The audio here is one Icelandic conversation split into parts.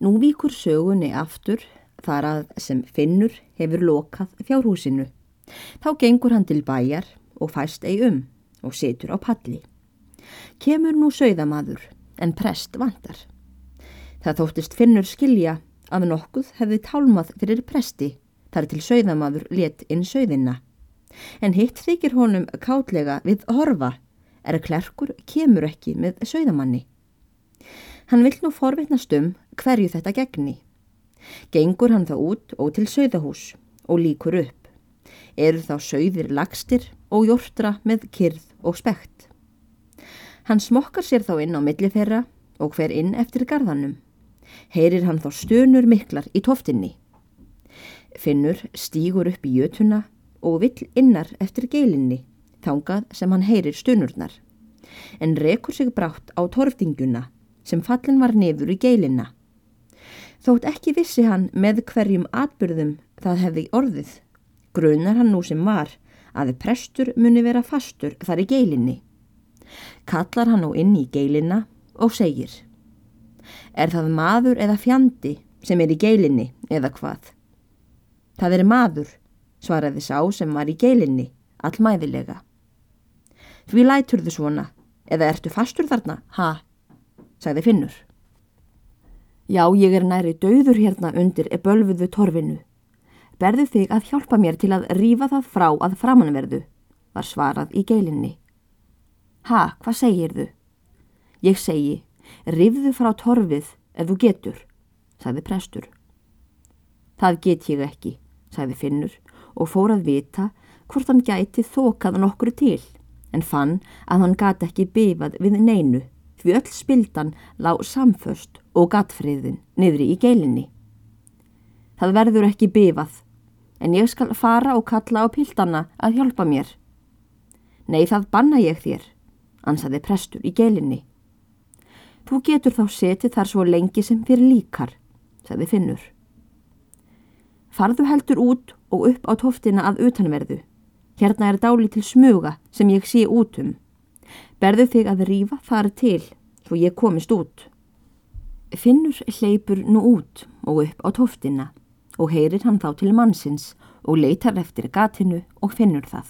Nú víkur sögunni aftur þar að sem Finnur hefur lokað fjárhúsinu. Þá gengur hann til bæjar og fæst ei um og situr á palli. Kemur nú sögðamaður en prest vantar. Það þóttist Finnur skilja að nokkuð hefði tálmað fyrir presti þar til sögðamaður let inn sögðina. En hitt þykir honum kátlega við horfa er að klerkur kemur ekki með sögðamanni. Hann vill nú forvitnast um hverju þetta gegni. Gengur hann þá út og til sögðahús og líkur upp. Eru þá sögðir lagstir og jórtra með kyrð og spekt. Hann smokkar sér þá inn á milli þeirra og hver inn eftir garðanum. Heyrir hann þá stönur miklar í toftinni. Finnur stýgur upp í jötuna og vill innar eftir geilinni, þangað sem hann heyrir stönurnar. En rekur sig brátt á torftinguna sem fallin var nefur í geilinna. Þótt ekki vissi hann með hverjum atbyrðum það hefði orðið. Grunar hann nú sem var að prestur muni vera fastur þar í geilinni. Kallar hann nú inn í geilinna og segir Er það maður eða fjandi sem er í geilinni eða hvað? Það er maður, svaraði sá sem var í geilinni, allmæðilega. Því lætur þið svona, eða ertu fastur þarna, ha? Sagði Finnur. Já, ég er næri döður hérna undir e bölfuðu torfinu. Berðu þig að hjálpa mér til að rýfa það frá að framanverðu, var svarað í geilinni. Ha, hvað segir þú? Ég segi, rýfðu frá torfið ef þú getur, sagði prestur. Það get ég ekki, sagði Finnur og fór að vita hvort hann gæti þokað nokkru til, en fann að hann gati ekki bifað við neinu því öll spildan lág samföst og gatfriðin niðri í geilinni. Það verður ekki bifað, en ég skal fara og kalla á pildanna að hjálpa mér. Nei, það banna ég þér, ansaði prestur í geilinni. Þú getur þá setið þar svo lengi sem fyrir líkar, sagði Finnur. Farðu heldur út og upp á tóftina að utanverðu. Hérna er dáli til smuga sem ég sé út um. Berðu þig að rýfa þar til svo ég komist út. Finnur hleypur nú út og upp á tóftina og heyrir hann þá til mannsins og leitar eftir gatinu og finnur það.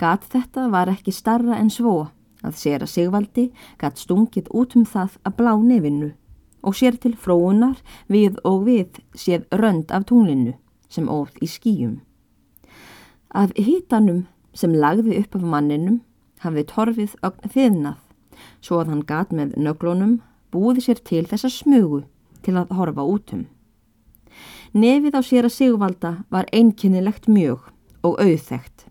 Gat þetta var ekki starra en svo að sér að Sigvaldi gat stungið út um það að blá nefinu og sér til fróunar við og við séð rönd af tunglinu sem óð í skýjum. Af hítanum sem lagði upp af manninum hafði torfið ögn þiðnað, svo að hann gat með nöglunum búið sér til þessa smugu til að horfa útum. Nefið á sér að sigvalda var einkennilegt mjög og auðþægt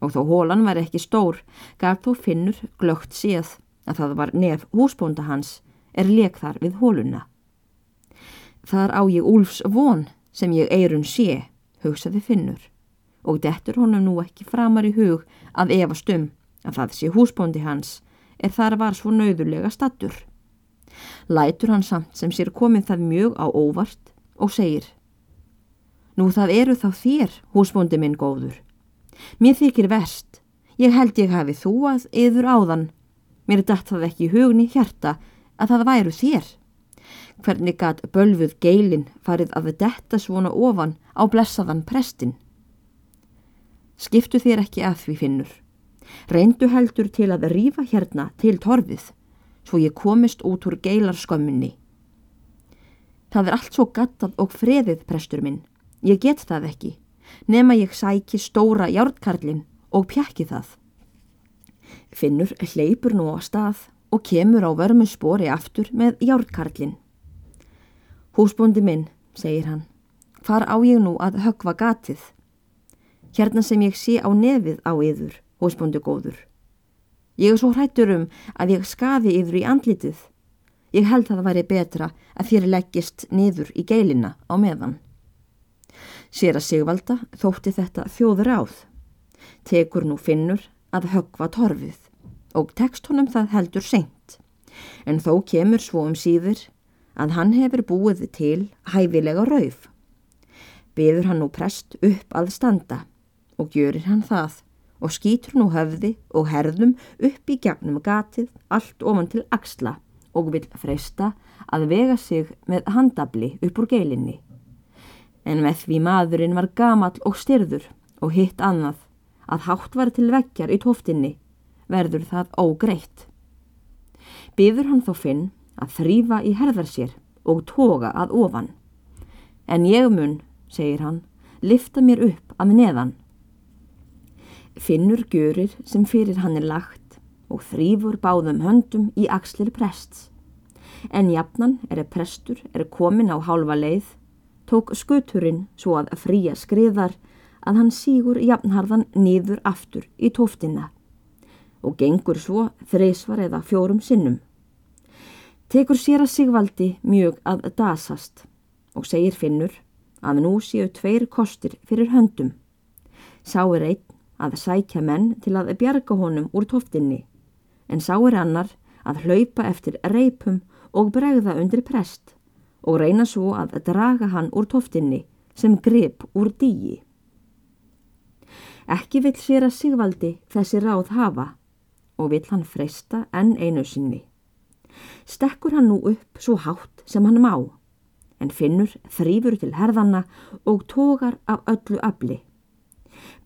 og þó hólan var ekki stór gaf þó finnur glögt séð að það var nef húsbónda hans er leik þar við hóluna. Þar á ég úlfs von sem ég eirun sé, hugsaði finnur og dettur honum nú ekki framar í hug að efast um að það sé húsbóndi hans er þar var svo nauðulega stattur. Lætur hann samt sem sér komið það mjög á óvart og segir Nú það eru þá þér, húsbóndi minn góður. Mér þykir verst. Ég held ég hafi þú að yður áðan. Mér er dætt það ekki í hugni hjarta að það væru þér. Hvernig gat bölfuð geilin farið að þetta svona ofan á blessaðan prestin? Skiptu þér ekki að því finnur. Reyndu heldur til að rýfa hérna til torfið, svo ég komist út úr geilarskömminni. Það er allt svo gattað og freðið, prestur minn. Ég get það ekki, nema ég sæki stóra hjártkarlinn og pjekki það. Finnur hleypur nú á stað og kemur á vörmu spori aftur með hjártkarlinn. Húsbúndi minn, segir hann, hvar á ég nú að högva gatið? Hérna sem ég sé á nefið á yður húsbóndu góður. Ég er svo hrættur um að ég skafi yfir í andlitið. Ég held að það væri betra að þér leggist niður í geilina á meðan. Sér að Sigvalda þótti þetta þjóður áð. Tekur nú finnur að högva torfið og tekst honum það heldur seint. En þó kemur svo um síður að hann hefur búið til hæfilega rauf. Beður hann nú prest upp að standa og gjörir hann það og skýtur nú höfði og herðum upp í gegnum gatið allt ofan til axla og vil freysta að vega sig með handabli upp úr geilinni. En með því maðurinn var gamall og styrður og hitt annað að hátt var til vekkjar í tóftinni verður það ógreitt. Býður hann þó finn að þrýfa í herðar sér og toga að ofan. En ég mun, segir hann, lifta mér upp af neðan. Finnur görir sem fyrir hann er lagt og þrýfur báðum höndum í axlir prests. En jafnan er að prestur er komin á hálfa leið, tók skuturinn svo að fría skriðar að hann sígur jafnharðan nýður aftur í tóftina og gengur svo þreysvar eða fjórum sinnum. Tekur sér að Sigvaldi mjög að dasast og segir Finnur að nú séu tveir kostir fyrir höndum. Sá er einn að sækja menn til að bjarga honum úr tóftinni en sá er annar að hlaupa eftir reipum og bregða undir prest og reyna svo að draga hann úr tóftinni sem grip úr dýi. Ekki vill sér að Sigvaldi þessi ráð hafa og vill hann freysta enn einu sinni. Stekkur hann nú upp svo hátt sem hann má en finnur þrýfur til herðanna og tógar af öllu afli.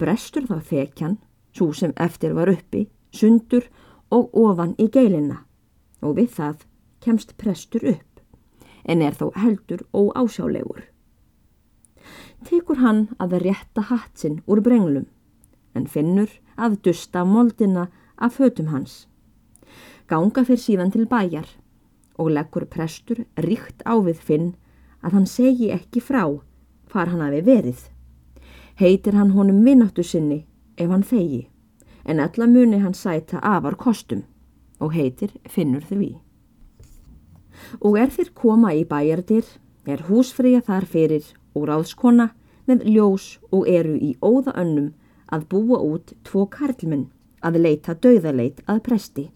Brestur þá þekjan, svo sem eftir var uppi, sundur og ofan í geilina og við það kemst prestur upp, en er þó heldur og ásjálegur. Tekur hann að rétta hatsinn úr brenglum, en finnur að dusta moldina af fötum hans. Ganga fyrir síðan til bæjar og leggur prestur ríkt á við finn að hann segi ekki frá hvar hann hafi verið. Heitir hann honum vinnáttu sinni ef hann þegi, en alla muni hann sæta afar kostum og heitir finnur því. Og er þér koma í bæjardir, er húsfriða þar fyrir og ráðskona með ljós og eru í óða önnum að búa út tvo karlminn að leita döðaleit að presti.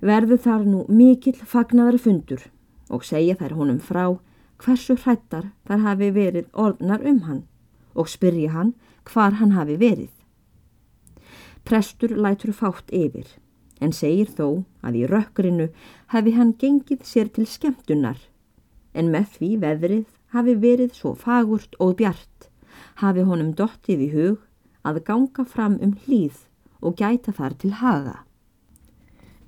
Verður þar nú mikill fagnar fundur og segja þær honum frá hversu hrættar þar hafi verið orðnar um hann og spyrja hann hvar hann hafi verið. Prestur lætur fátt yfir en segir þó að í rökkrinu hafi hann gengið sér til skemmtunar en með því veðrið hafi verið svo fagurt og bjart hafi honum dottið í hug að ganga fram um hlýð og gæta þar til haga.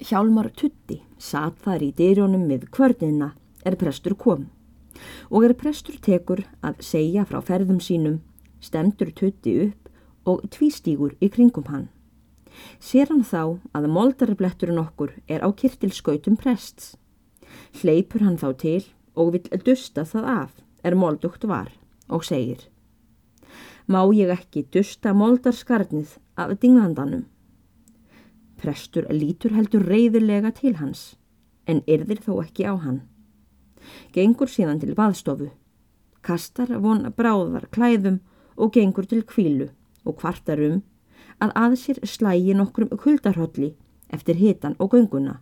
Hjálmar Tutti satt þar í dyrjónum við kvörnina er prestur kom og er prestur tekur að segja frá ferðum sínum, stemtur tutti upp og tvístígur í kringum hann. Sér hann þá að moldarbletturinn okkur er á kirtilskautum prests. Hleypur hann þá til og vil dusta það af, er moldugt var, og segir Má ég ekki dusta moldarskarnið af dinglandanum? Prestur lítur heldur reyðulega til hans, en yrðir þó ekki á hann gengur síðan til baðstofu, kastar von bráðar klæðum og gengur til kvílu og kvartar um að að sér slægi nokkrum kuldarholli eftir hitan og gönguna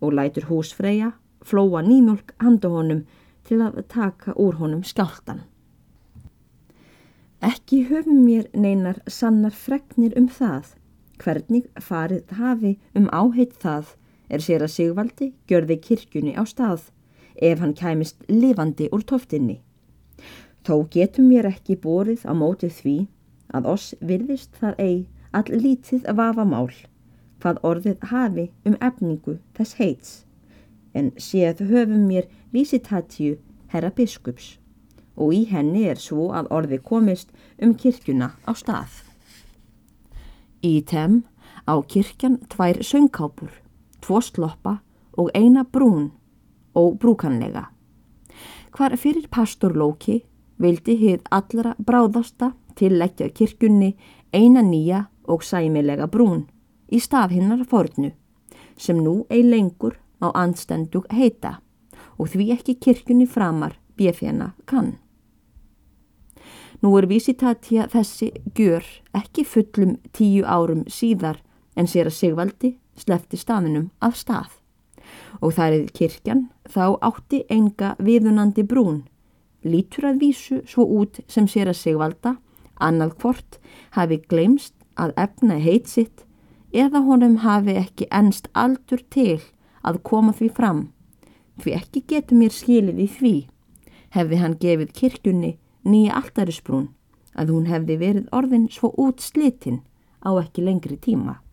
og lætur húsfreyja flóa nýmjölk handa honum til að taka úr honum skjáltan. Ekki höfum mér neinar sannar fregnir um það, hvernig farið hafi um áheit það er sér að Sigvaldi gjörði kirkjunni á stað ef hann kæmist lifandi úr toftinni. Þó getum mér ekki borið á mótið því að oss virðist það eigi all lítið vafa mál hvað orðið hafi um efningu þess heits en séð höfum mér vísitatju herra biskups og í henni er svo að orði komist um kirkjuna á stað. Í tem á kirkjan tvær söngkápur, tvo sloppa og eina brún og brúkanlega. Hvar fyrir pastor Lóki vildi hið allra bráðasta tilleggja kirkjunni eina nýja og sæmilega brún í stað hinnar fornu sem nú ei lengur á anstendug heita og því ekki kirkjunni framar bjefjana kann. Nú er visitatja þessi gjör ekki fullum tíu árum síðar en sér að Sigvaldi slefti staðinum af stað og það er kirkjan þá átti enga viðunandi brún. Lítur að vísu svo út sem sér að sigvalda, annað hvort hafi glemst að efna heit sitt eða honum hafi ekki ennst aldur til að koma því fram, því ekki getur mér skilið í því, hefði hann gefið kirkjunni nýja alltarisbrún að hún hefði verið orðin svo út slitin á ekki lengri tíma.